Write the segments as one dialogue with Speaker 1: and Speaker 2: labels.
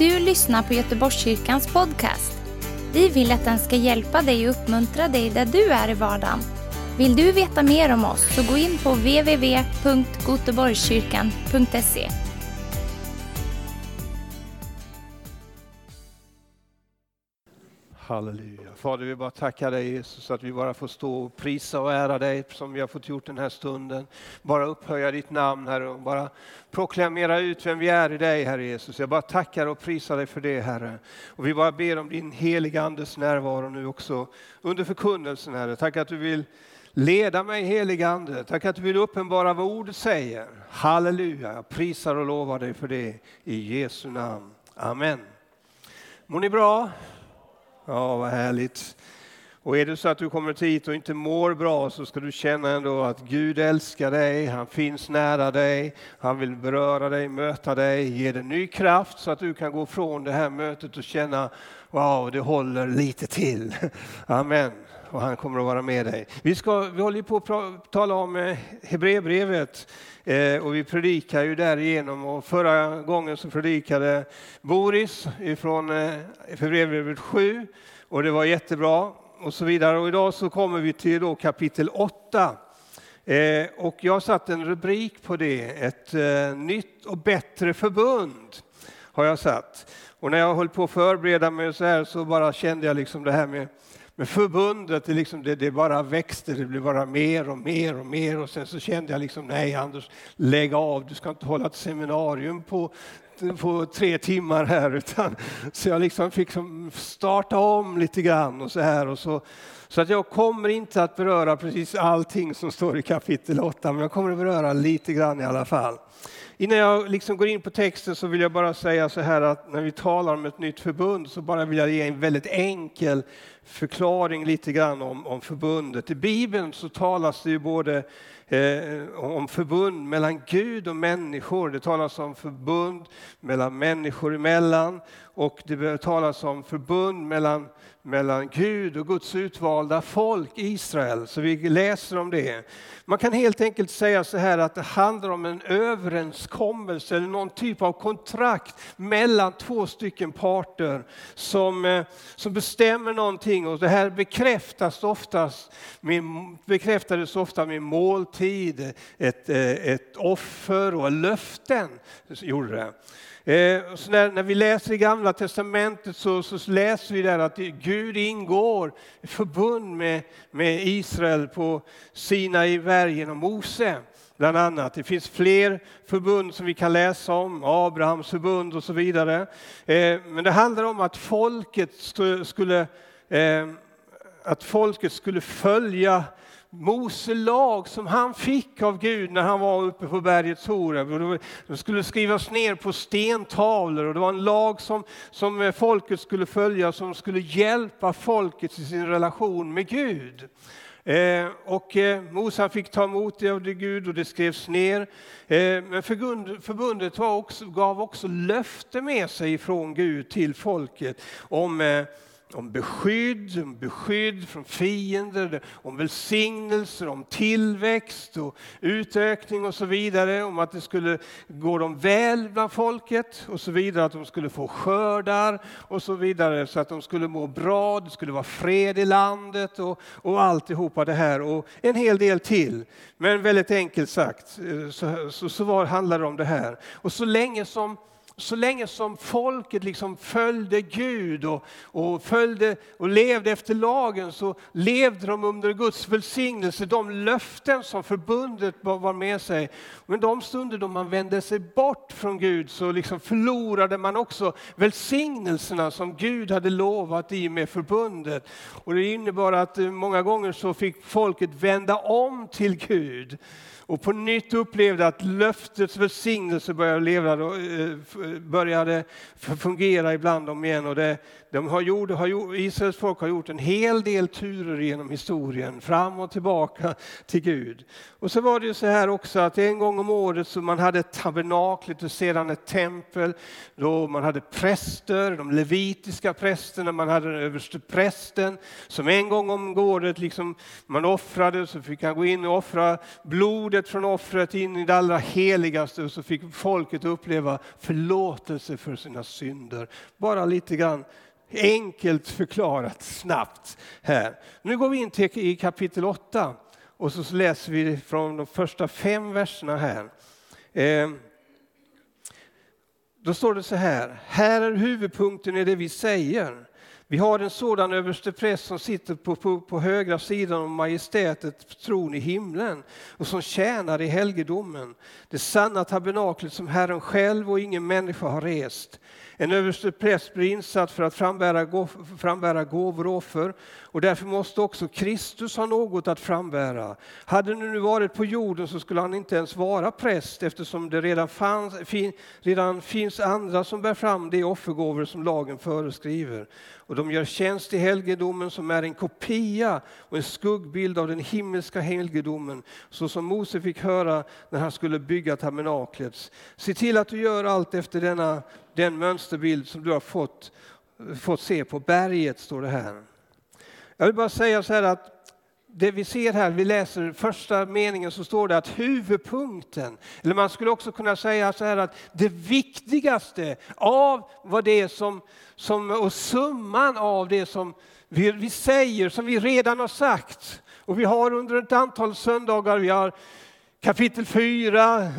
Speaker 1: du lyssnar på Göteborgskyrkans podcast. Vi vill att den ska hjälpa dig och uppmuntra dig där du är i vardagen. Vill du veta mer om oss så gå in på www.goteborgskyrkan.se.
Speaker 2: Halleluja. Fader, vi bara tackar dig Jesus att vi bara får stå och prisa och ära dig som vi har fått gjort den här stunden. Bara upphöja ditt namn Herre och bara proklamera ut vem vi är i dig Herre Jesus. Jag bara tackar och prisar dig för det Herre. Och vi bara ber om din heliga Andes närvaro nu också under förkunnelsen Herre. Tack att du vill leda mig heliga Ande. Tack att du vill uppenbara vad ordet säger. Halleluja. Jag prisar och lovar dig för det i Jesu namn. Amen. Mår ni bra? Ja, vad härligt. Och är det så att du kommer hit och inte mår bra så ska du känna ändå att Gud älskar dig, han finns nära dig, han vill beröra dig, möta dig, ge dig ny kraft så att du kan gå från det här mötet och känna wow, det håller lite till. Amen. Och han kommer att vara med dig. Vi, ska, vi håller på att tala om eh, Hebreerbrevet eh, och vi predikar ju därigenom och förra gången så predikade Boris från eh, Hebreerbrevet 7 och det var jättebra och så vidare. Och idag så kommer vi till då kapitel 8. Eh, och jag har satt en rubrik på det, ett eh, nytt och bättre förbund har jag satt. Och när jag höll på att förbereda mig så här så bara kände jag liksom det här med men förbundet, det, liksom, det, det, bara växte, det blev bara mer och mer och mer och sen så kände jag liksom, nej Anders, lägg av, du ska inte hålla ett seminarium på, på tre timmar här. Utan, så jag liksom fick starta om lite grann och så här. Och så, så att jag kommer inte att beröra precis allting som står i kapitel 8, men jag kommer att beröra lite grann i alla fall. Innan jag liksom går in på texten så vill jag bara säga så här att när vi talar om ett nytt förbund så bara vill jag ge en väldigt enkel förklaring lite grann om, om förbundet. I Bibeln så talas det ju både eh, om förbund mellan Gud och människor. Det talas om förbund mellan människor emellan och det talas om förbund mellan, mellan Gud och Guds utvalda folk, Israel. Så vi läser om det. Man kan helt enkelt säga så här att det handlar om en överenskommelse eller någon typ av kontrakt mellan två stycken parter som, eh, som bestämmer någonting och det här bekräftas oftast med, bekräftades ofta med måltid, ett, eh, ett offer och löften. Gjorde det. Eh, så när, när, vi läser i Gamla Testamentet så, så läser vi där att Gud ingår förbund med, med Israel på Sinai bergen och Mose. Bland annat. Det finns fler förbund som vi kan läsa om, Abrahams förbund och så vidare. Eh, men det handlar om att folket skulle, eh, att folket skulle följa Mose lag som han fick av Gud när han var uppe på berget Horeb. Det skulle skrivas ner på stentavlor och det var en lag som, som eh, folket skulle följa som skulle hjälpa folket i sin relation med Gud. Eh, och eh, Mose fick ta emot det av Gud och det skrevs ner. Eh, men förbund, förbundet också, gav också löfte med sig från Gud till folket om eh, om beskydd, om beskydd från fiender, om välsignelser, om tillväxt och utökning och så vidare. Om att det skulle gå dem väl bland folket och så vidare, att de skulle få skördar och så vidare. Så att de skulle må bra, det skulle vara fred i landet och, och alltihopa det här och en hel del till. Men väldigt enkelt sagt eh, så, så, så var, handlar det om det här. Och så länge som så länge som folket liksom följde Gud och, och, följde och levde efter lagen så levde de under Guds välsignelse, de löften som förbundet var med sig. Men de stunder då man vände sig bort från Gud så liksom förlorade man också välsignelserna som Gud hade lovat i med förbundet. Och det innebar att eh, många gånger så fick folket vända om till Gud och på nytt upplevde att löftets välsignelse började, leva, eh, började fungera ibland om igen. Och det, de har gjort, har gjort, Israels folk har gjort en hel del turer genom historien, fram och tillbaka till Gud. Och så var det ju så här också att en gång om året så man hade tabernaklet och sedan ett tempel. Då man hade präster, de levitiska prästerna, man hade den överste prästen som en gång om året liksom man offrade så fick han gå in och offra blodet blodet från offret in i det allra heligaste och så fick folket uppleva förlåtelse för sina synder. Bara lite grann enkelt förklarat, snabbt här. Nu går vi in till i kapitel 8 och så läser vi från de första fem verserna här. Eh, då står det så här, här är huvudpunkten i det vi säger. Vi har en sådan överstepräst som sitter på, på, på högra sidan om majestätets tron i himlen och som tjänar i helgedomen, det sanna tabernaklet som Herren själv och ingen människa har rest. En överstepräst blir insatt för att frambära, frambära gåvor och offer och därför måste också Kristus ha något att frambära. Hade han nu varit på jorden så skulle han inte ens vara präst eftersom det redan, fanns, fin, redan finns andra som bär fram de offergåvor som lagen föreskriver. Och de gör tjänst i helgedomen som är en kopia och en skuggbild av den himmelska helgedomen, så som Mose fick höra när han skulle bygga tabernaklet. Se till att du gör allt efter denna, den mönsterbild som du har fått, fått se på berget, står det här. Jag vill bara säga så här att det vi ser här, vi läser första meningen så står det att huvudpunkten, eller man skulle också kunna säga så här att det viktigaste av vad det är som, som och summan av det som vi, vi säger, som vi redan har sagt. Och vi har under ett antal söndagar, vi har kapitel 4,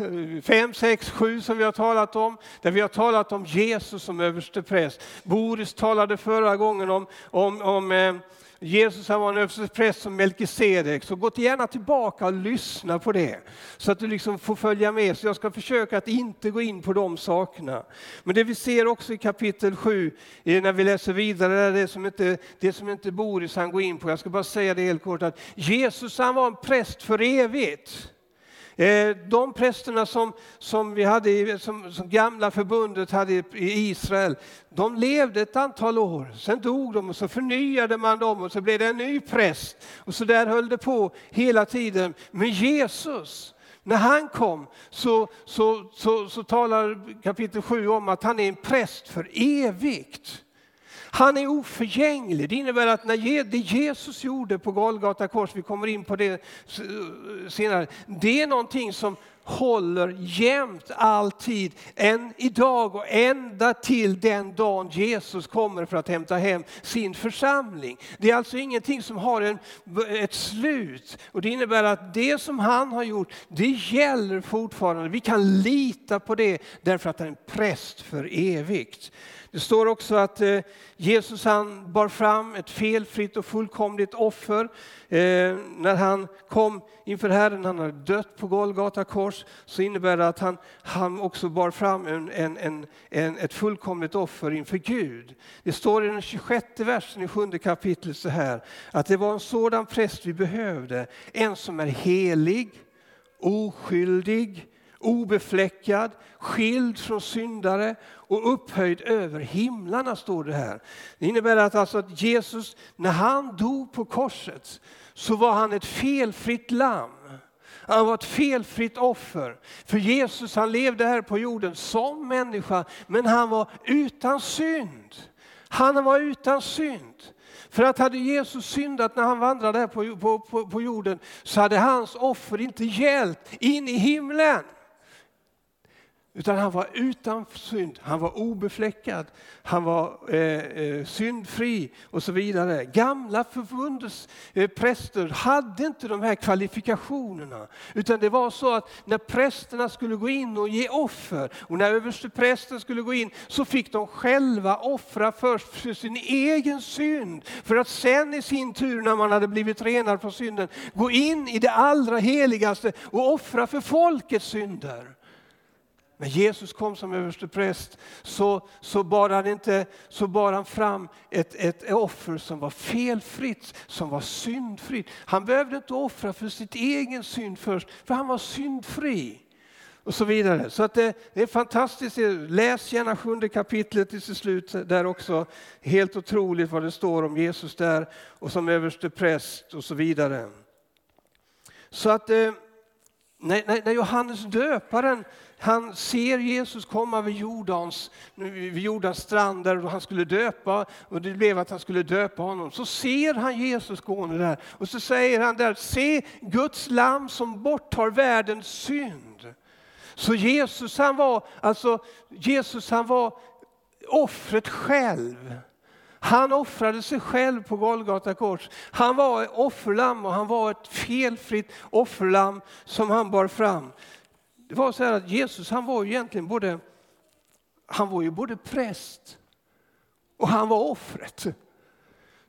Speaker 2: 5, 6, 7 som vi har talat om, där vi har talat om Jesus som överste präst. Boris talade förra gången om, om, om eh, Jesus han var en överstepräst som Melkisedek, så gå gärna tillbaka och lyssna på det. Så att du liksom får följa med. Så jag ska försöka att inte gå in på de sakerna. Men det vi ser också i kapitel 7, när vi läser vidare, är det som inte, det som inte Boris han går in på. Jag ska bara säga det helt kort att Jesus han var en präst för evigt. Eh, de prästerna som, som, vi hade, som, som gamla förbundet hade i Israel, de levde ett antal år, sen dog de och så förnyade man dem och så blev det en ny präst. Och så där höll det på hela tiden. Men Jesus, när han kom så, så, så, så talar kapitel 7 om att han är en präst för evigt. Han är oförgänglig. Det innebär att när det Jesus gjorde på Golgata kors, vi kommer in på det senare, det är någonting som håller jämt alltid, än idag och ända till den dagen Jesus kommer för att hämta hem sin församling. Det är alltså ingenting som har en, ett slut. Och Det innebär att det som han har gjort, det gäller fortfarande. Vi kan lita på det därför att han är en präst för evigt. Det står också att eh, Jesus han bar fram ett felfritt och fullkomligt offer eh, när han kom inför Herren. Han hade dött på Golgata kors. Så innebär det att han, han också bar fram en, en, en, en, ett fullkomligt offer inför Gud. Det står i den 26 versen i sjunde kapitlet så här att det var en sådan präst vi behövde. En som är helig, oskyldig, obefläckad, skild från syndare och upphöjd över himlarna, står det här. Det innebär att, alltså att Jesus, när han dog på korset, så var han ett felfritt lamm. Han var ett felfritt offer. För Jesus han levde här på jorden som människa, men han var utan synd. Han var utan synd. För att hade Jesus syndat när han vandrade här på, på, på, på jorden så hade hans offer inte hjälpt in i himlen. Utan han var utan synd, han var obefläckad, han var eh, eh, syndfri och så vidare. Gamla förbundets eh, präster hade inte de här kvalifikationerna. Utan det var så att när prästerna skulle gå in och ge offer och när översteprästen skulle gå in så fick de själva offra först för sin egen synd. För att sen i sin tur när man hade blivit renad från synden gå in i det allra heligaste och offra för folkets synder. När Jesus kom som överstepräst så, så, bar han inte, så bar han fram ett, ett offer som var felfritt, som var syndfritt. Han behövde inte offra för sitt egen synd först, för han var syndfri. Och så vidare. Så att det, det är fantastiskt. Läs gärna sjunde kapitlet till slut där också. Helt otroligt vad det står om Jesus där och som överstepräst och så vidare. Så att eh, när, när, när Johannes döparen han ser Jesus komma vid Jordans, vid Jordans strand där han skulle döpa och det blev att han skulle döpa honom. Så ser han Jesus gående där och så säger han där, se Guds lam som borttar världens synd. Så Jesus han var, alltså Jesus han var offret själv. Han offrade sig själv på Golgata kors. Han var ett offerlamm och han var ett felfritt offerlamm som han bar fram. Det var så att Jesus han var egentligen både, han var ju både präst och han var offret.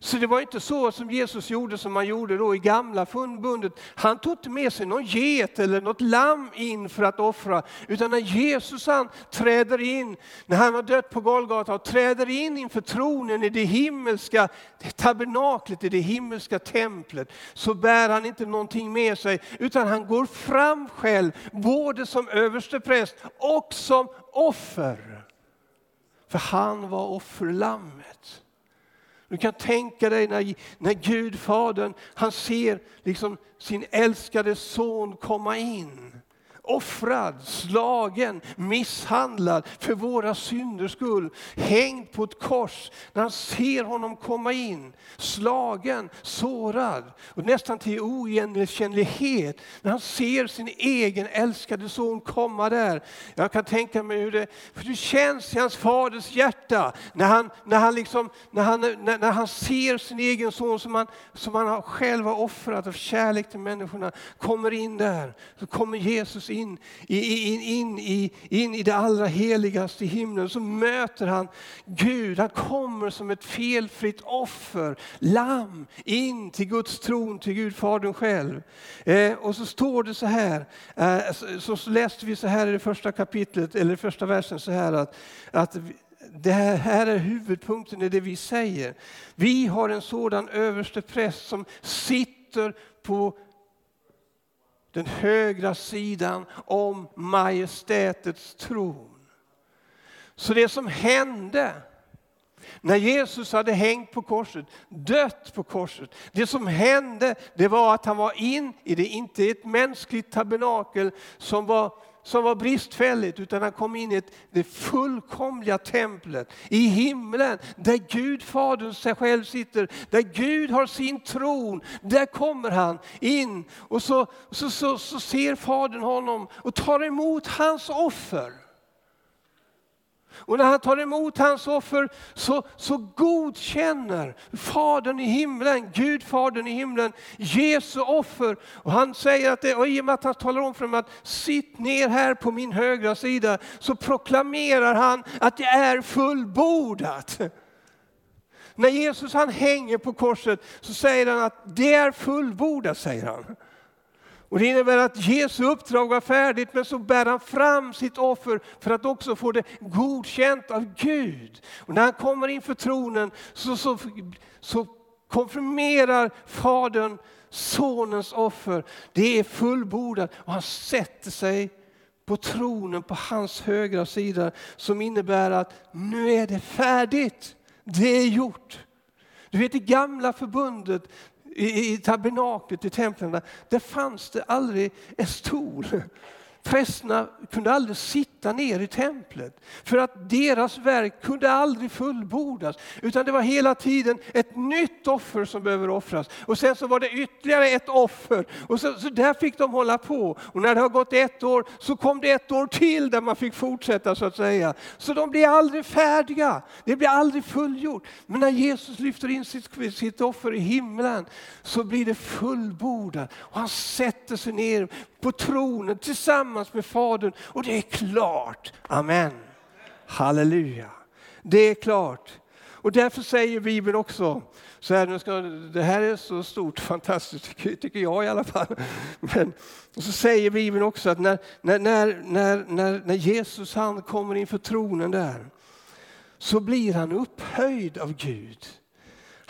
Speaker 2: Så det var inte så som Jesus gjorde som man gjorde då i gamla förbundet. Han tog inte med sig någon get eller något lamm in för att offra. Utan när Jesus han träder in, när han har dött på Golgata och träder in inför tronen i det himmelska tabernaklet, i det himmelska templet, så bär han inte någonting med sig utan han går fram själv, både som överstepräst och som offer. För han var offerlammet. Du kan tänka dig när, när Gud, Fadern, han ser liksom sin älskade son komma in offrad, slagen, misshandlad för våra synders skull, hängd på ett kors. När han ser honom komma in, slagen, sårad och nästan till oigenkännlighet. När han ser sin egen älskade son komma där. Jag kan tänka mig hur det, hur det känns i hans faders hjärta när han, när han, liksom, när han, när, när han ser sin egen son som han, som han själv har offrat av kärlek till människorna, kommer in där. Så kommer Jesus in, in, in, in, in i det allra heligaste i himlen så möter han Gud. Han kommer som ett felfritt offer, lamm, in till Guds tron, till Gud Fadern själv. Eh, och så står det så här, eh, så, så, läste vi så här i det första kapitlet, eller första versen så här att, att det här, här är huvudpunkten i det vi säger. Vi har en sådan överste präst som sitter på den högra sidan om majestätets tron. Så det som hände när Jesus hade hängt på korset, dött på korset. Det som hände det var att han var in i det, inte ett mänskligt tabernakel som var som var bristfälligt, utan han kom in i det fullkomliga templet i himlen, där Gud, Fadern sig själv sitter, där Gud har sin tron. Där kommer han in och så, så, så, så ser Fadern honom och tar emot hans offer. Och när han tar emot hans offer så, så godkänner Fadern i himlen, Gud Fadern i himlen, Jesu offer. Och han säger att det, och i och med att han talar om för dem att sitt ner här på min högra sida, så proklamerar han att det är fullbordat. När Jesus han hänger på korset så säger han att det är fullbordat, säger han. Och Det innebär att Jesu uppdrag var färdigt men så bär han fram sitt offer för att också få det godkänt av Gud. Och när han kommer inför tronen så, så, så konfirmerar Fadern Sonens offer. Det är fullbordat och han sätter sig på tronen på hans högra sida som innebär att nu är det färdigt. Det är gjort. Du vet i gamla förbundet i, i tabernaklet, i templen, där fanns det aldrig en stol. Prästerna kunde aldrig sitta ner i templet för att deras verk kunde aldrig fullbordas. Utan det var hela tiden ett nytt offer som behöver offras. Och sen så var det ytterligare ett offer. Och så, så där fick de hålla på. Och när det har gått ett år så kom det ett år till där man fick fortsätta så att säga. Så de blir aldrig färdiga. Det blir aldrig fullgjort. Men när Jesus lyfter in sitt, sitt offer i himlen så blir det fullbordat. Och han sätter sig ner på tronen tillsammans med Fadern. Och det är klart. Amen. Halleluja. Det är klart. Och därför säger Bibeln också, så här, nu ska, det här är så stort, fantastiskt, tycker jag i alla fall. Men, och så säger Bibeln också att när, när, när, när, när Jesus han kommer inför tronen där, så blir han upphöjd av Gud.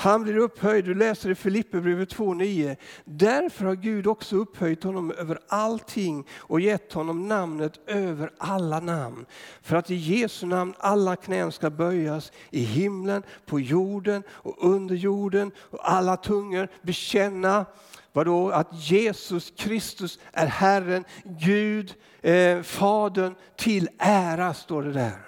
Speaker 2: Han blir upphöjd, du läser i Filipperbrevet 2.9. Därför har Gud också upphöjt honom över allting och gett honom namnet över alla namn. För att i Jesu namn alla knän ska böjas i himlen, på jorden och under jorden och alla tungor bekänna vadå? Att Jesus Kristus är Herren, Gud, eh, Fadern till ära, står det där.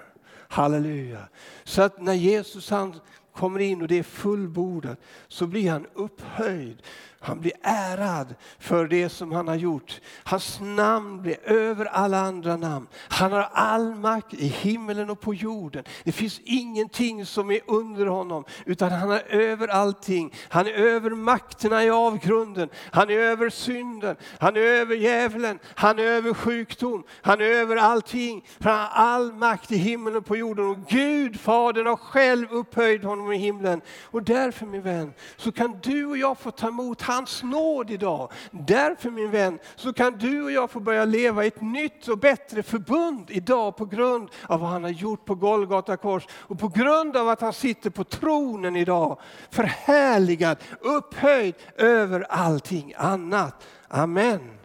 Speaker 2: Halleluja. Så att när Jesus han kommer in och det är fullbordat så blir han upphöjd. Han blir ärad för det som han har gjort. Hans namn blir över alla andra namn. Han har all makt i himmelen och på jorden. Det finns ingenting som är under honom, utan han är över allting. Han är över makterna i avgrunden. Han är över synden. Han är över djävulen. Han är över sjukdom. Han är över allting. För han har all makt i himmelen och på jorden. Och Gud, Fadern, har själv upphöjt honom i himlen. Och därför min vän, så kan du och jag få ta emot hans nåd idag. Därför min vän, så kan du och jag få börja leva i ett nytt och bättre förbund idag på grund av vad han har gjort på Golgata kors och på grund av att han sitter på tronen idag. Förhärligad, upphöjd över allting annat. Amen.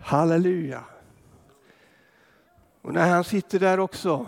Speaker 2: Halleluja. Och när han sitter där också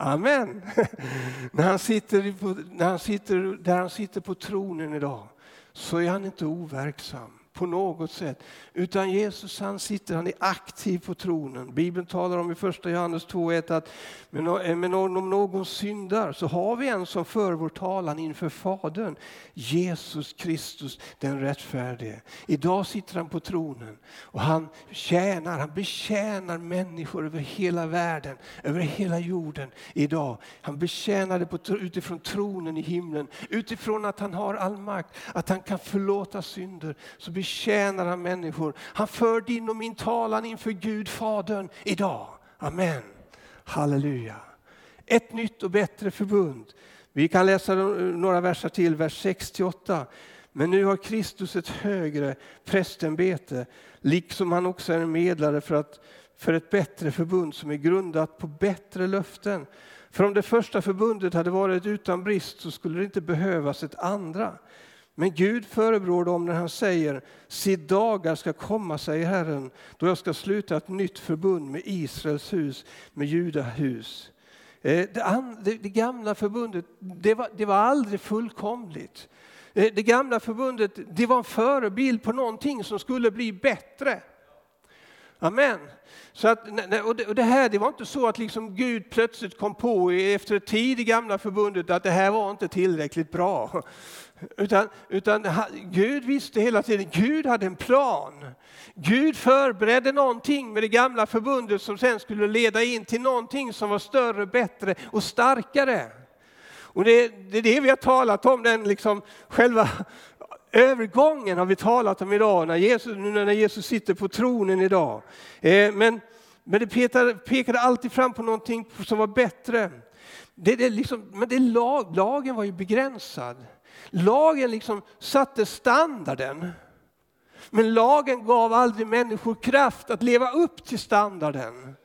Speaker 2: Amen. när, han sitter på, när han sitter där han sitter på tronen idag så är han inte overksam på något sätt. Utan Jesus han sitter, han är aktiv på tronen. Bibeln talar om i första Johannes 2.1 att men eh, om någon syndar så har vi en som för vår talan inför Fadern. Jesus Kristus den rättfärdige. Idag sitter han på tronen och han tjänar, han betjänar människor över hela världen, över hela jorden idag. Han betjänar det utifrån tronen i himlen, utifrån att han har all makt, att han kan förlåta synder. Så betjänar han människor. Han för din och min talan inför Gud Fadern idag. Amen. Halleluja. Ett nytt och bättre förbund. Vi kan läsa några verser till, vers 68. Men nu har Kristus ett högre prästämbete, liksom han också är en medlare för, att, för ett bättre förbund som är grundat på bättre löften. För om det första förbundet hade varit utan brist så skulle det inte behövas ett andra. Men Gud förebrår dem när han säger, se dagar ska komma, säger Herren, då jag ska sluta ett nytt förbund med Israels hus, med Judahus. Eh, det, det gamla förbundet, det var, det var aldrig fullkomligt. Eh, det gamla förbundet, det var en förebild på någonting som skulle bli bättre. Amen. Så att, och det här det var inte så att liksom Gud plötsligt kom på efter ett tid i gamla förbundet att det här var inte tillräckligt bra. Utan, utan Gud visste hela tiden, Gud hade en plan. Gud förberedde någonting med det gamla förbundet som sen skulle leda in till någonting som var större, bättre och starkare. Och det, det är det vi har talat om, den liksom själva övergången har vi talat om idag, när Jesus, nu när Jesus sitter på tronen idag. Eh, men, men det pekade, pekade alltid fram på någonting som var bättre. Det, det liksom, men det lag, lagen var ju begränsad. Lagen liksom satte standarden. Men lagen gav aldrig människor kraft att leva upp till standarden.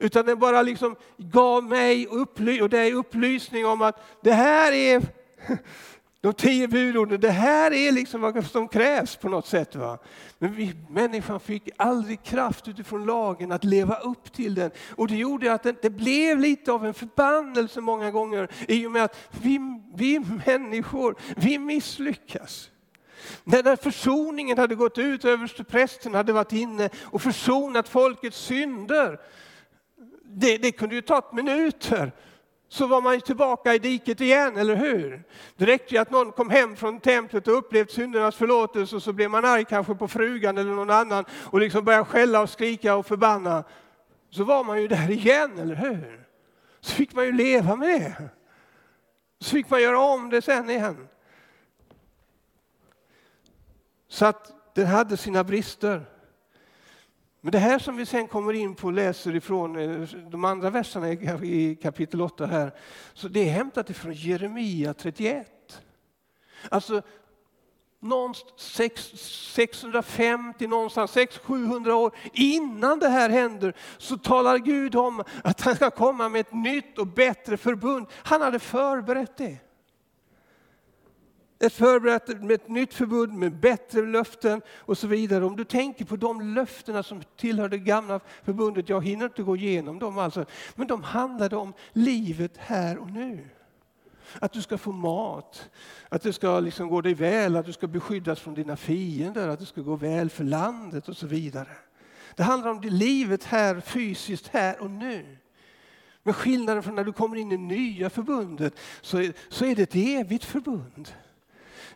Speaker 2: Utan den bara liksom gav mig upply och dig upplysning om att det här är de tio budorden, det här är liksom vad som krävs på något sätt. Va? Men vi, människan fick aldrig kraft utifrån lagen att leva upp till den. Och det gjorde att det, det blev lite av en förbannelse många gånger i och med att vi, vi människor, vi misslyckas. När försoningen hade gått ut, översteprästen hade varit inne och försonat folkets synder. Det, det kunde ju ta minuter så var man tillbaka i diket igen, eller hur? Det räckte ju att någon kom hem från templet och upplevt syndernas förlåtelse och så blev man arg kanske på frugan eller någon annan och liksom började skälla och skrika och förbanna. Så var man ju där igen, eller hur? Så fick man ju leva med det. Så fick man göra om det sen igen. Så att den hade sina brister. Men det här som vi sen kommer in på och läser ifrån eh, de andra verserna i kapitel 8 här, så det är hämtat ifrån Jeremia 31. Alltså någonstans 650, någonstans 600-700 år innan det här händer så talar Gud om att han ska komma med ett nytt och bättre förbund. Han hade förberett det ett förberett med ett nytt förbund med bättre löften och så vidare. Om du tänker på de löftena som tillhör det gamla förbundet, jag hinner inte gå igenom dem alltså, men de handlade om livet här och nu. att du ska få mat, att det ska liksom gå dig väl, att du ska beskyddas från dina fiender, att det ska gå väl för landet och så vidare. Det handlar om det livet här fysiskt, här och nu. Men skillnaden från när du kommer in i nya förbundet så är, så är det ett evigt förbund.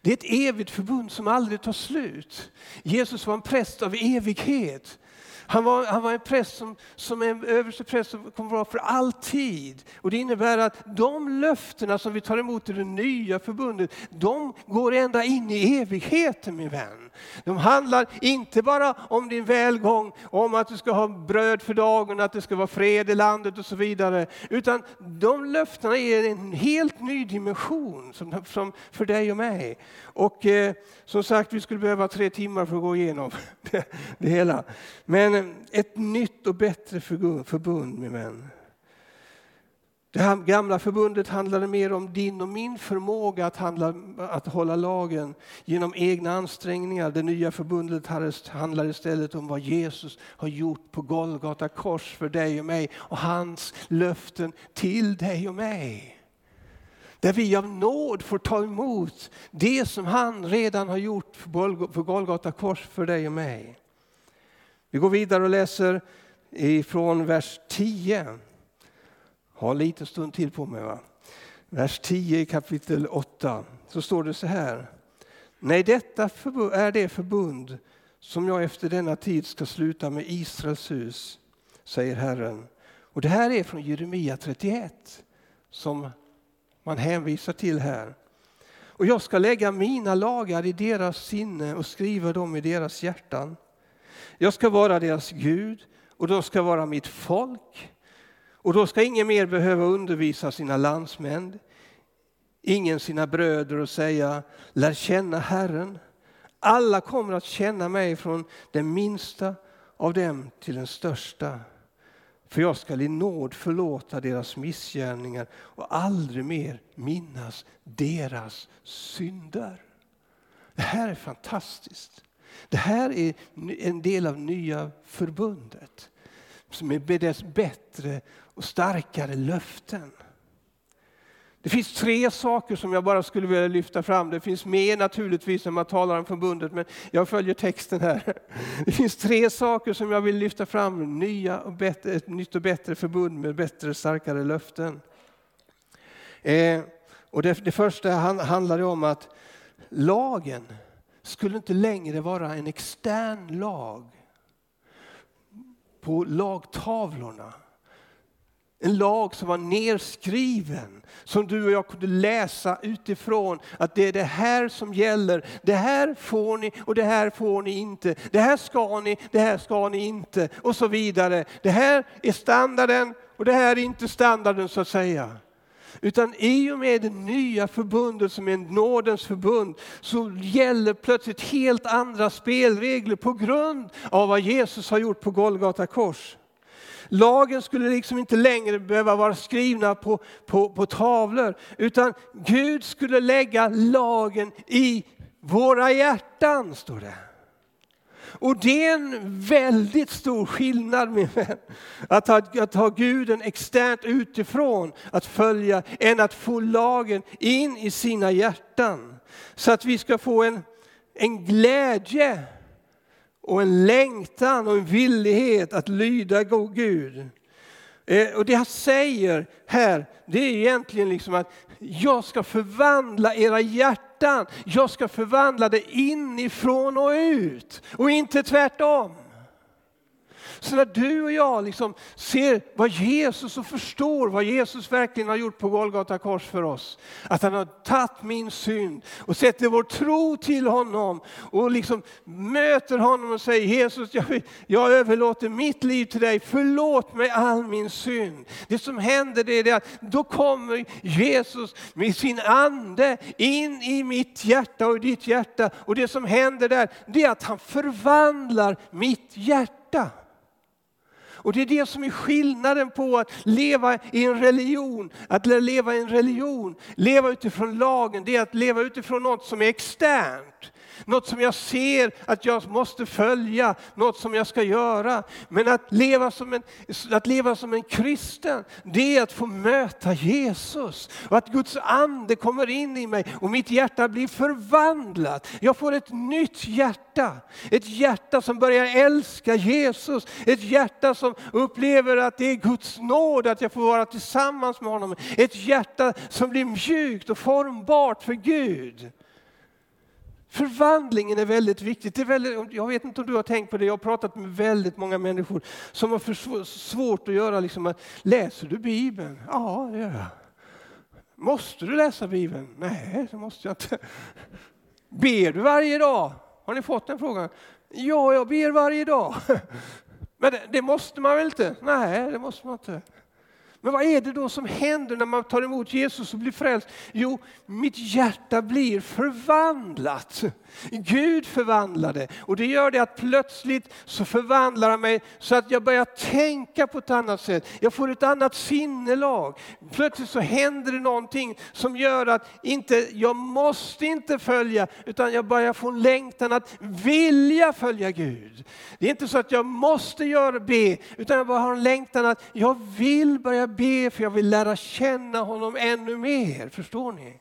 Speaker 2: Det är ett evigt förbund som aldrig tar slut. Jesus var en präst av evighet. Han var, han var en präst som, som en överstepräst som kommer att vara för alltid. Och det innebär att de löftena som vi tar emot i det nya förbundet, de går ända in i evigheten min vän. De handlar inte bara om din välgång, om att du ska ha bröd för dagen, att det ska vara fred i landet och så vidare. Utan de löftena ger en helt ny dimension som, som för dig och mig. Och eh, som sagt, vi skulle behöva tre timmar för att gå igenom det, det hela. Men eh, ett nytt och bättre förbund, min vän. Det här gamla förbundet handlade mer om din och min förmåga att, handla, att hålla lagen genom egna ansträngningar. Det nya förbundet handlar istället om vad Jesus har gjort på Golgata kors för dig och mig och hans löften till dig och mig. Där vi av nåd får ta emot det som han redan har gjort på Golgata kors för dig och mig. Vi går vidare och läser ifrån vers 10. Har lite stund till på mig. Va? Vers 10 i kapitel 8. Så står det så här. Nej, detta är det förbund som jag efter denna tid ska sluta med Israels hus, säger Herren. Och det här är från Jeremia 31 som man hänvisar till här. Och jag ska lägga mina lagar i deras sinne och skriva dem i deras hjärtan. Jag ska vara deras Gud och de ska vara mitt folk. Och då ska ingen mer behöva undervisa sina landsmän, ingen sina bröder och säga lär känna Herren. Alla kommer att känna mig från den minsta av dem till den största. För jag skall i nåd förlåta deras missgärningar och aldrig mer minnas deras synder. Det här är fantastiskt. Det här är en del av nya förbundet som är dess bättre och starkare löften. Det finns tre saker som jag bara skulle vilja lyfta fram. Det finns mer naturligtvis när man talar om förbundet, men jag följer texten här. Det finns tre saker som jag vill lyfta fram. Nya och bättre, ett nytt och bättre förbund med bättre, starkare löften. Eh, och det, det första handlar om att lagen skulle inte längre vara en extern lag på lagtavlorna. En lag som var nerskriven, som du och jag kunde läsa utifrån att det är det här som gäller. Det här får ni och det här får ni inte. Det här ska ni, det här ska ni inte och så vidare. Det här är standarden och det här är inte standarden så att säga. Utan i och med det nya förbundet som är nådens förbund så gäller plötsligt helt andra spelregler på grund av vad Jesus har gjort på Golgata kors. Lagen skulle liksom inte längre behöva vara skrivna på, på, på tavlor utan Gud skulle lägga lagen i våra hjärtan, står det. Och det är en väldigt stor skillnad min vän. Att ha, att ha Guden externt utifrån att följa än att få lagen in i sina hjärtan. Så att vi ska få en, en glädje och en längtan och en villighet att lyda god Gud. Eh, och det han säger här, det är egentligen liksom att jag ska förvandla era hjärtan. Jag ska förvandla det inifrån och ut och inte tvärtom. Så när du och jag liksom ser vad Jesus och förstår vad Jesus verkligen har gjort på Golgata kors för oss. Att han har tagit min synd och sätter vår tro till honom och liksom möter honom och säger Jesus, jag, jag överlåter mitt liv till dig. Förlåt mig all min synd. Det som händer det är att då kommer Jesus med sin ande in i mitt hjärta och i ditt hjärta. Och det som händer där det är att han förvandlar mitt hjärta. Och det är det som är skillnaden på att leva i en religion, att leva i en religion, leva utifrån lagen, det är att leva utifrån något som är externt något som jag ser att jag måste följa, något som jag ska göra. Men att leva som en, att leva som en kristen, det är att få möta Jesus. Och att Guds ande kommer in i mig och mitt hjärta blir förvandlat. Jag får ett nytt hjärta. Ett hjärta som börjar älska Jesus. Ett hjärta som upplever att det är Guds nåd att jag får vara tillsammans med honom. Ett hjärta som blir mjukt och formbart för Gud. Förvandlingen är väldigt viktigt. Det är väldigt, jag vet inte om du har tänkt på det, jag har pratat med väldigt många människor som har för svårt att göra, liksom, läser du Bibeln? Ja, det gör jag. Måste du läsa Bibeln? Nej, det måste jag inte. Ber du varje dag? Har ni fått den frågan? Ja, jag ber varje dag. Men det, det måste man väl inte? Nej, det måste man inte. Men vad är det då som händer när man tar emot Jesus och blir frälst? Jo, mitt hjärta blir förvandlat. Gud förvandlade och det gör det att plötsligt så förvandlar han mig så att jag börjar tänka på ett annat sätt. Jag får ett annat sinnelag. Plötsligt så händer det någonting som gör att inte, jag måste inte följa utan jag börjar få en längtan att vilja följa Gud. Det är inte så att jag måste göra be utan jag bara har en längtan att jag vill börja be för jag vill lära känna honom ännu mer. Förstår ni?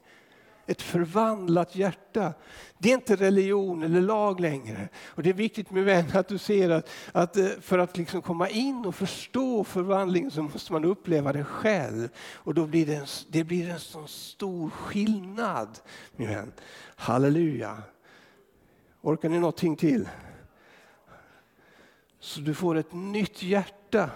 Speaker 2: Ett förvandlat hjärta. Det är inte religion eller lag längre. Och Det är viktigt med vän att du ser att, att eh, för att liksom komma in och förstå förvandlingen så måste man uppleva det själv. Och då blir det en, det blir en sån stor skillnad. Min vän. Halleluja. Orkar ni någonting till? Så du får ett nytt hjärta.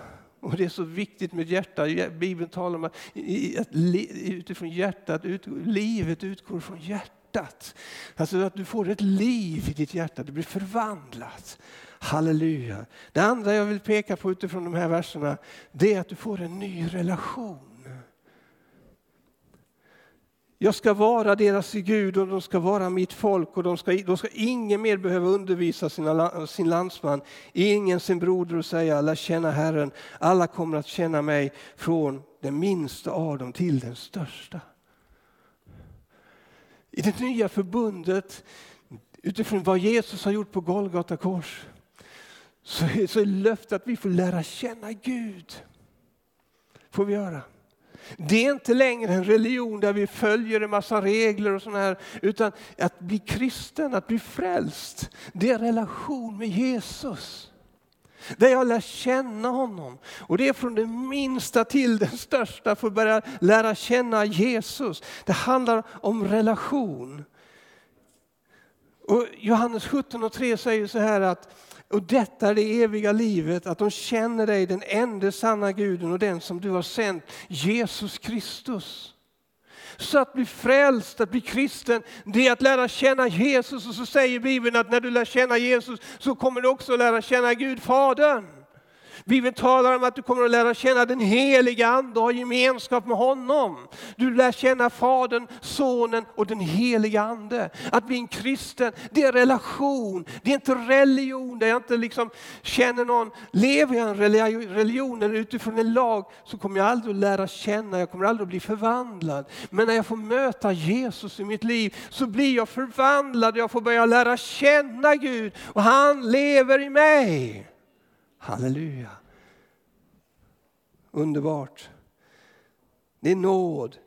Speaker 2: Och Det är så viktigt med hjärta. Bibeln talar om att utifrån hjärtat, ut, livet utgår från hjärtat. Alltså att du får ett liv i ditt hjärta, det blir förvandlat. Halleluja. Det andra jag vill peka på utifrån de här verserna, det är att du får en ny relation. Jag ska vara deras Gud och de ska vara mitt folk och de ska, då ska ingen mer behöva undervisa sina, sin landsman, ingen sin broder och säga lär känna Herren. Alla kommer att känna mig från den minsta av dem till den största. I det nya förbundet, utifrån vad Jesus har gjort på Golgata kors, så är, så är löftet att vi får lära känna Gud. får vi göra. Det är inte längre en religion där vi följer en massa regler och sådana här, utan att bli kristen, att bli frälst, det är relation med Jesus. Där jag lär känna honom. Och det är från det minsta till det största för att börja lära känna Jesus. Det handlar om relation. Och Johannes 17 och 3 säger så här att och detta är det eviga livet, att de känner dig, den enda sanna guden och den som du har sänt, Jesus Kristus. Så att bli frälst, att bli kristen, det är att lära känna Jesus. Och så säger Bibeln att när du lär känna Jesus så kommer du också lära känna Gud Fadern. Bibeln talar om att du kommer att lära känna den heliga Ande och ha gemenskap med honom. Du lär känna Fadern, Sonen och den heliga Ande. Att bli en kristen, det är relation. Det är inte religion där jag inte liksom känner någon. Lever jag i en religion eller utifrån en lag så kommer jag aldrig att lära känna, jag kommer aldrig att bli förvandlad. Men när jag får möta Jesus i mitt liv så blir jag förvandlad, och jag får börja lära känna Gud och han lever i mig. Halleluja. Underbart. Det är nåd,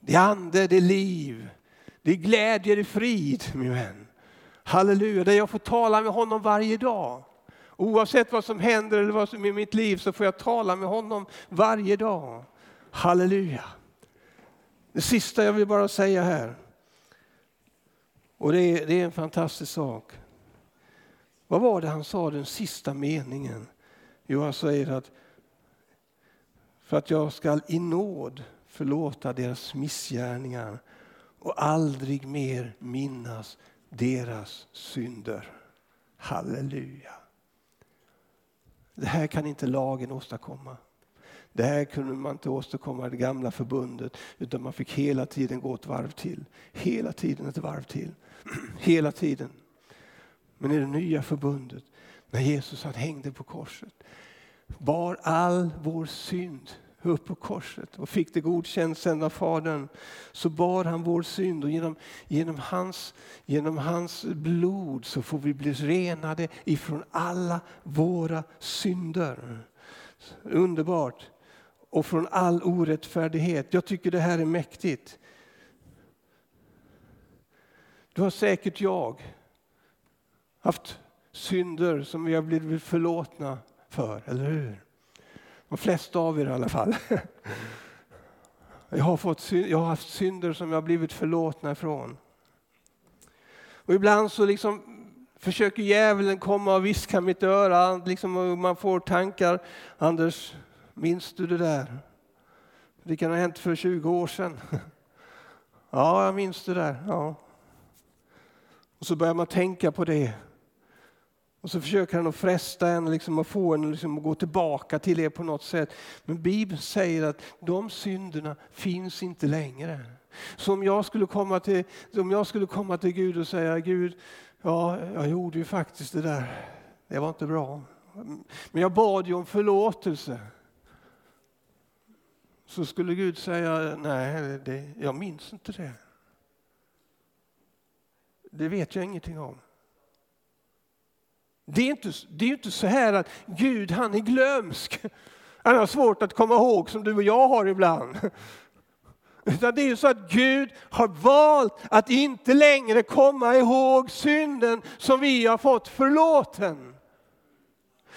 Speaker 2: det är ande, det är liv, det är glädje, det är frid min vän. Halleluja, där jag får tala med honom varje dag. Oavsett vad som händer eller vad som är i mitt liv så får jag tala med honom varje dag. Halleluja. Det sista jag vill bara säga här. Och det är, det är en fantastisk sak. Vad var det han sa den sista meningen? Jo, han säger att för att jag skall i nåd förlåta deras missgärningar och aldrig mer minnas deras synder. Halleluja. Det här kan inte lagen åstadkomma. Det här kunde man inte åstadkomma i det gamla förbundet utan man fick hela tiden gå ett varv till. Hela tiden ett varv till. Hela tiden. Men i det nya förbundet, när Jesus han hängde på korset, bar all vår synd upp på korset och fick det godkänt sen av Fadern, så bar han vår synd och genom, genom, hans, genom hans blod så får vi bli renade ifrån alla våra synder. Underbart! Och från all orättfärdighet. Jag tycker det här är mäktigt. Du har säkert jag haft synder som vi har blivit förlåtna för, eller hur? De flesta av er i alla fall. Jag har, fått, jag har haft synder som jag har blivit förlåtna ifrån. Och ibland så liksom försöker djävulen komma och viska mitt öra, liksom, och man får tankar. Anders, minns du det där? Det kan ha hänt för 20 år sedan. Ja, jag minns det där. Ja. Och så börjar man tänka på det. Och så försöker han att fresta en liksom, och få en liksom, att gå tillbaka till det på något sätt. Men Bibeln säger att de synderna finns inte längre. Så om jag skulle komma till, om jag skulle komma till Gud och säga Gud, ja, jag gjorde ju faktiskt det där. Det var inte bra. Men jag bad ju om förlåtelse. Så skulle Gud säga, nej, det, jag minns inte det. Det vet jag ingenting om. Det är inte, det är inte så här att Gud han är glömsk. Han har svårt att komma ihåg som du och jag har ibland. Utan det är ju så att Gud har valt att inte längre komma ihåg synden som vi har fått förlåten.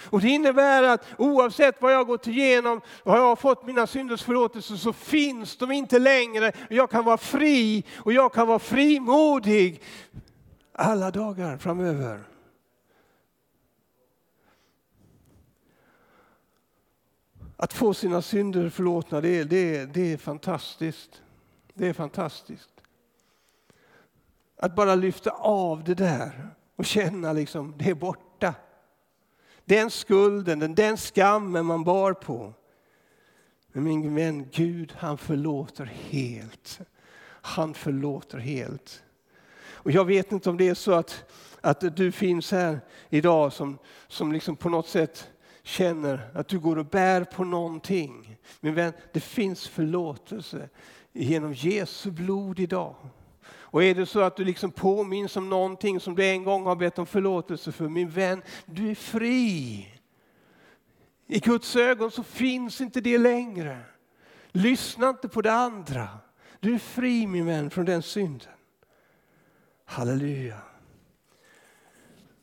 Speaker 2: Och Det innebär att oavsett vad jag gått igenom och har jag fått mina synders förlåtelse så finns de inte längre. Jag kan vara fri och jag kan vara frimodig alla dagar framöver. Att få sina synder förlåtna, det är, det, är, det är fantastiskt. Det är fantastiskt. Att bara lyfta av det där och känna liksom, det är borta. Den skulden, den skammen man bar på. Men min vän, Gud han förlåter helt. Han förlåter helt. Och jag vet inte om det är så att, att du finns här idag som, som liksom på något sätt känner att du går och bär på någonting. Min vän, det finns förlåtelse genom Jesu blod idag. Och är det så att du liksom påminns om någonting som du en gång har bett om förlåtelse för, min vän, du är fri. I Guds ögon så finns inte det längre. Lyssna inte på det andra. Du är fri min vän från den synden. Halleluja.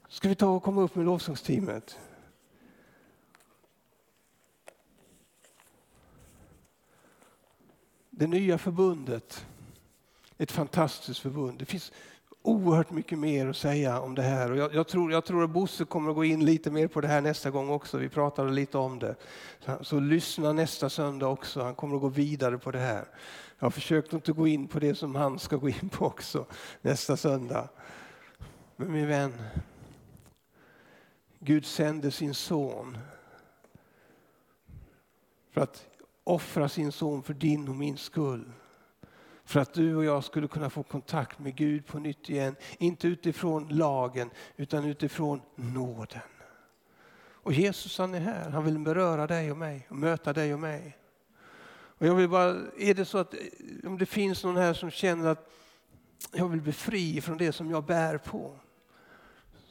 Speaker 2: Ska vi ta och komma upp med lovsångsteamet? Det nya förbundet ett fantastiskt förbund. Det finns oerhört mycket mer att säga om det här. Och jag, jag, tror, jag tror att Bosse kommer att gå in lite mer på det här nästa gång också. Vi pratade lite om det. Så, så lyssna nästa söndag också. Han kommer att gå vidare på det här. Jag har försökt inte gå in på det som han ska gå in på också nästa söndag. Men min vän, Gud sände sin son för att offra sin son för din och min skull. För att du och jag skulle kunna få kontakt med Gud på nytt igen. Inte utifrån lagen utan utifrån nåden. Och Jesus han är här, han vill beröra dig och mig och möta dig och mig. Och jag vill bara, är det så att om det finns någon här som känner att jag vill bli fri från det som jag bär på.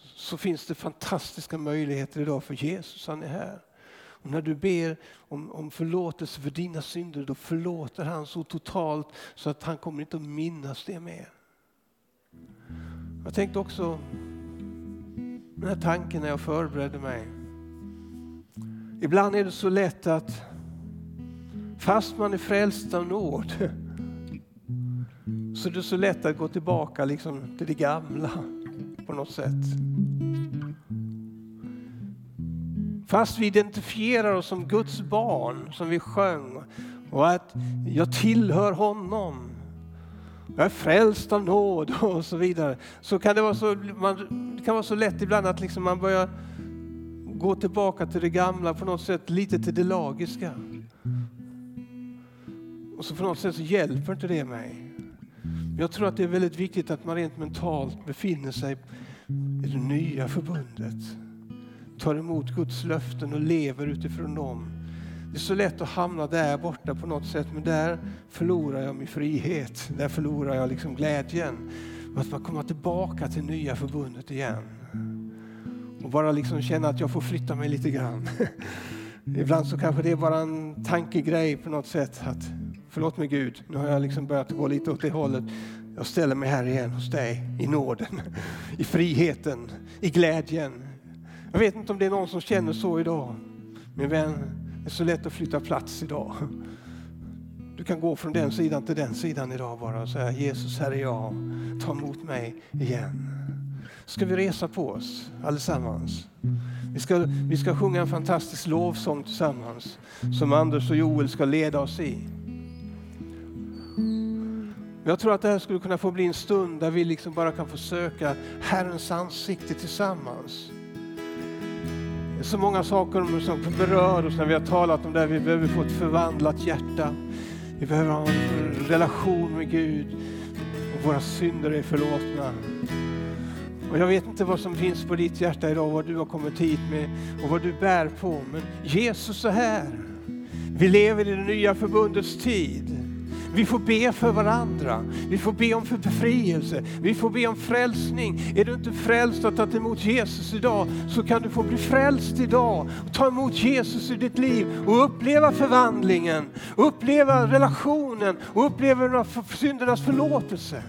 Speaker 2: Så finns det fantastiska möjligheter idag för Jesus han är här. Och när du ber om, om förlåtelse för dina synder, då förlåter han så totalt så att han kommer inte att minnas det mer. Jag tänkte också, den här tanken när jag förberedde mig. Ibland är det så lätt att fast man är frälst av nåd så är det så lätt att gå tillbaka liksom till det gamla på något sätt. Fast vi identifierar oss som Guds barn, som vi sjöng, och att jag tillhör honom. Jag är frälst av nåd och så vidare. Så kan det vara så, man, det kan vara så lätt ibland att liksom man börjar gå tillbaka till det gamla på något sätt, lite till det lagiska. Och så på något sätt så hjälper inte det mig. Jag tror att det är väldigt viktigt att man rent mentalt befinner sig i det nya förbundet tar emot Guds löften och lever utifrån dem. Det är så lätt att hamna där borta på något sätt, men där förlorar jag min frihet. Där förlorar jag liksom glädjen. Att man komma tillbaka till nya förbundet igen. Och bara liksom känna att jag får flytta mig lite grann. Ibland så kanske det är bara en tankegrej på något sätt. Att, förlåt mig Gud, nu har jag liksom börjat gå lite åt det hållet. Jag ställer mig här igen hos dig i nåden, i friheten, i glädjen. Jag vet inte om det är någon som känner så idag. Min vän, det är så lätt att flytta plats idag. Du kan gå från den sidan till den sidan idag bara och säga Jesus, här är jag. Ta emot mig igen. Ska vi resa på oss allesammans? Vi ska, vi ska sjunga en fantastisk lovsång tillsammans som Anders och Joel ska leda oss i. Jag tror att det här skulle kunna få bli en stund där vi liksom bara kan få söka Herrens ansikte tillsammans. Det är så många saker som berör oss när vi har talat om det. här. Vi behöver få ett förvandlat hjärta. Vi behöver ha en relation med Gud och våra synder är förlåtna. Och jag vet inte vad som finns på ditt hjärta idag, vad du har kommit hit med och vad du bär på. Men Jesus är här. Vi lever i det nya förbundets tid. Vi får be för varandra. Vi får be om för befrielse. Vi får be om frälsning. Är du inte frälst och tagit emot Jesus idag så kan du få bli frälst idag. Och ta emot Jesus i ditt liv och uppleva förvandlingen, uppleva relationen och uppleva syndernas förlåtelse.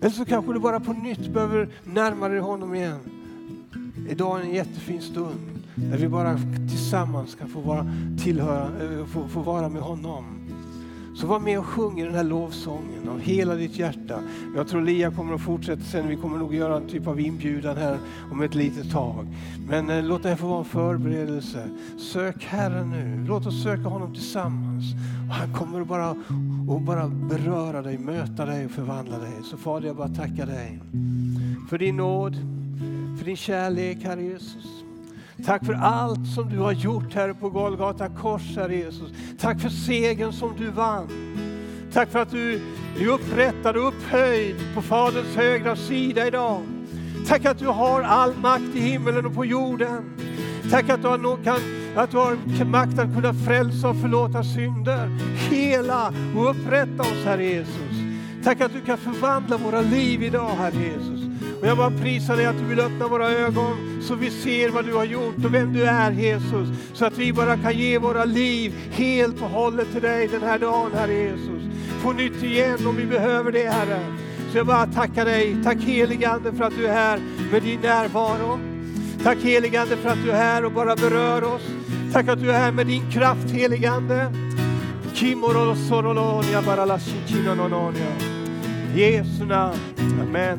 Speaker 2: Eller så kanske du bara på nytt behöver närma dig honom igen. Idag är en jättefin stund där vi bara tillsammans kan få vara, tillhöra, eh, få, få vara med honom. Så var med och sjung i den här lovsången av hela ditt hjärta. Jag tror Lia kommer att fortsätta sen. Vi kommer nog göra en typ av inbjudan här om ett litet tag. Men eh, låt det här få vara en förberedelse. Sök Herren nu. Låt oss söka honom tillsammans. Och han kommer att bara, och bara beröra dig, möta dig och förvandla dig. Så Fader, jag bara tackar dig för din nåd, för din kärlek, Herre Jesus. Tack för allt som du har gjort här på Golgata kors, Herre Jesus. Tack för segern som du vann. Tack för att du är upprättad och upphöjd på Faderns högra sida idag. Tack att du har all makt i himmelen och på jorden. Tack att du har, kan, att du har makt att kunna frälsa och förlåta synder. Hela och upprätta oss, Herre Jesus. Tack att du kan förvandla våra liv idag, Herre Jesus. Och jag bara prisar dig att du vill öppna våra ögon så vi ser vad du har gjort och vem du är Jesus. Så att vi bara kan ge våra liv helt och hållet till dig den här dagen Herre Jesus. På nytt igen om vi behöver det Herre. Så jag bara tackar dig. Tack heligande för att du är här med din närvaro. Tack heligande för att du är här och bara berör oss. Tack att du är här med din kraft heligande. Jesu namn. Amen.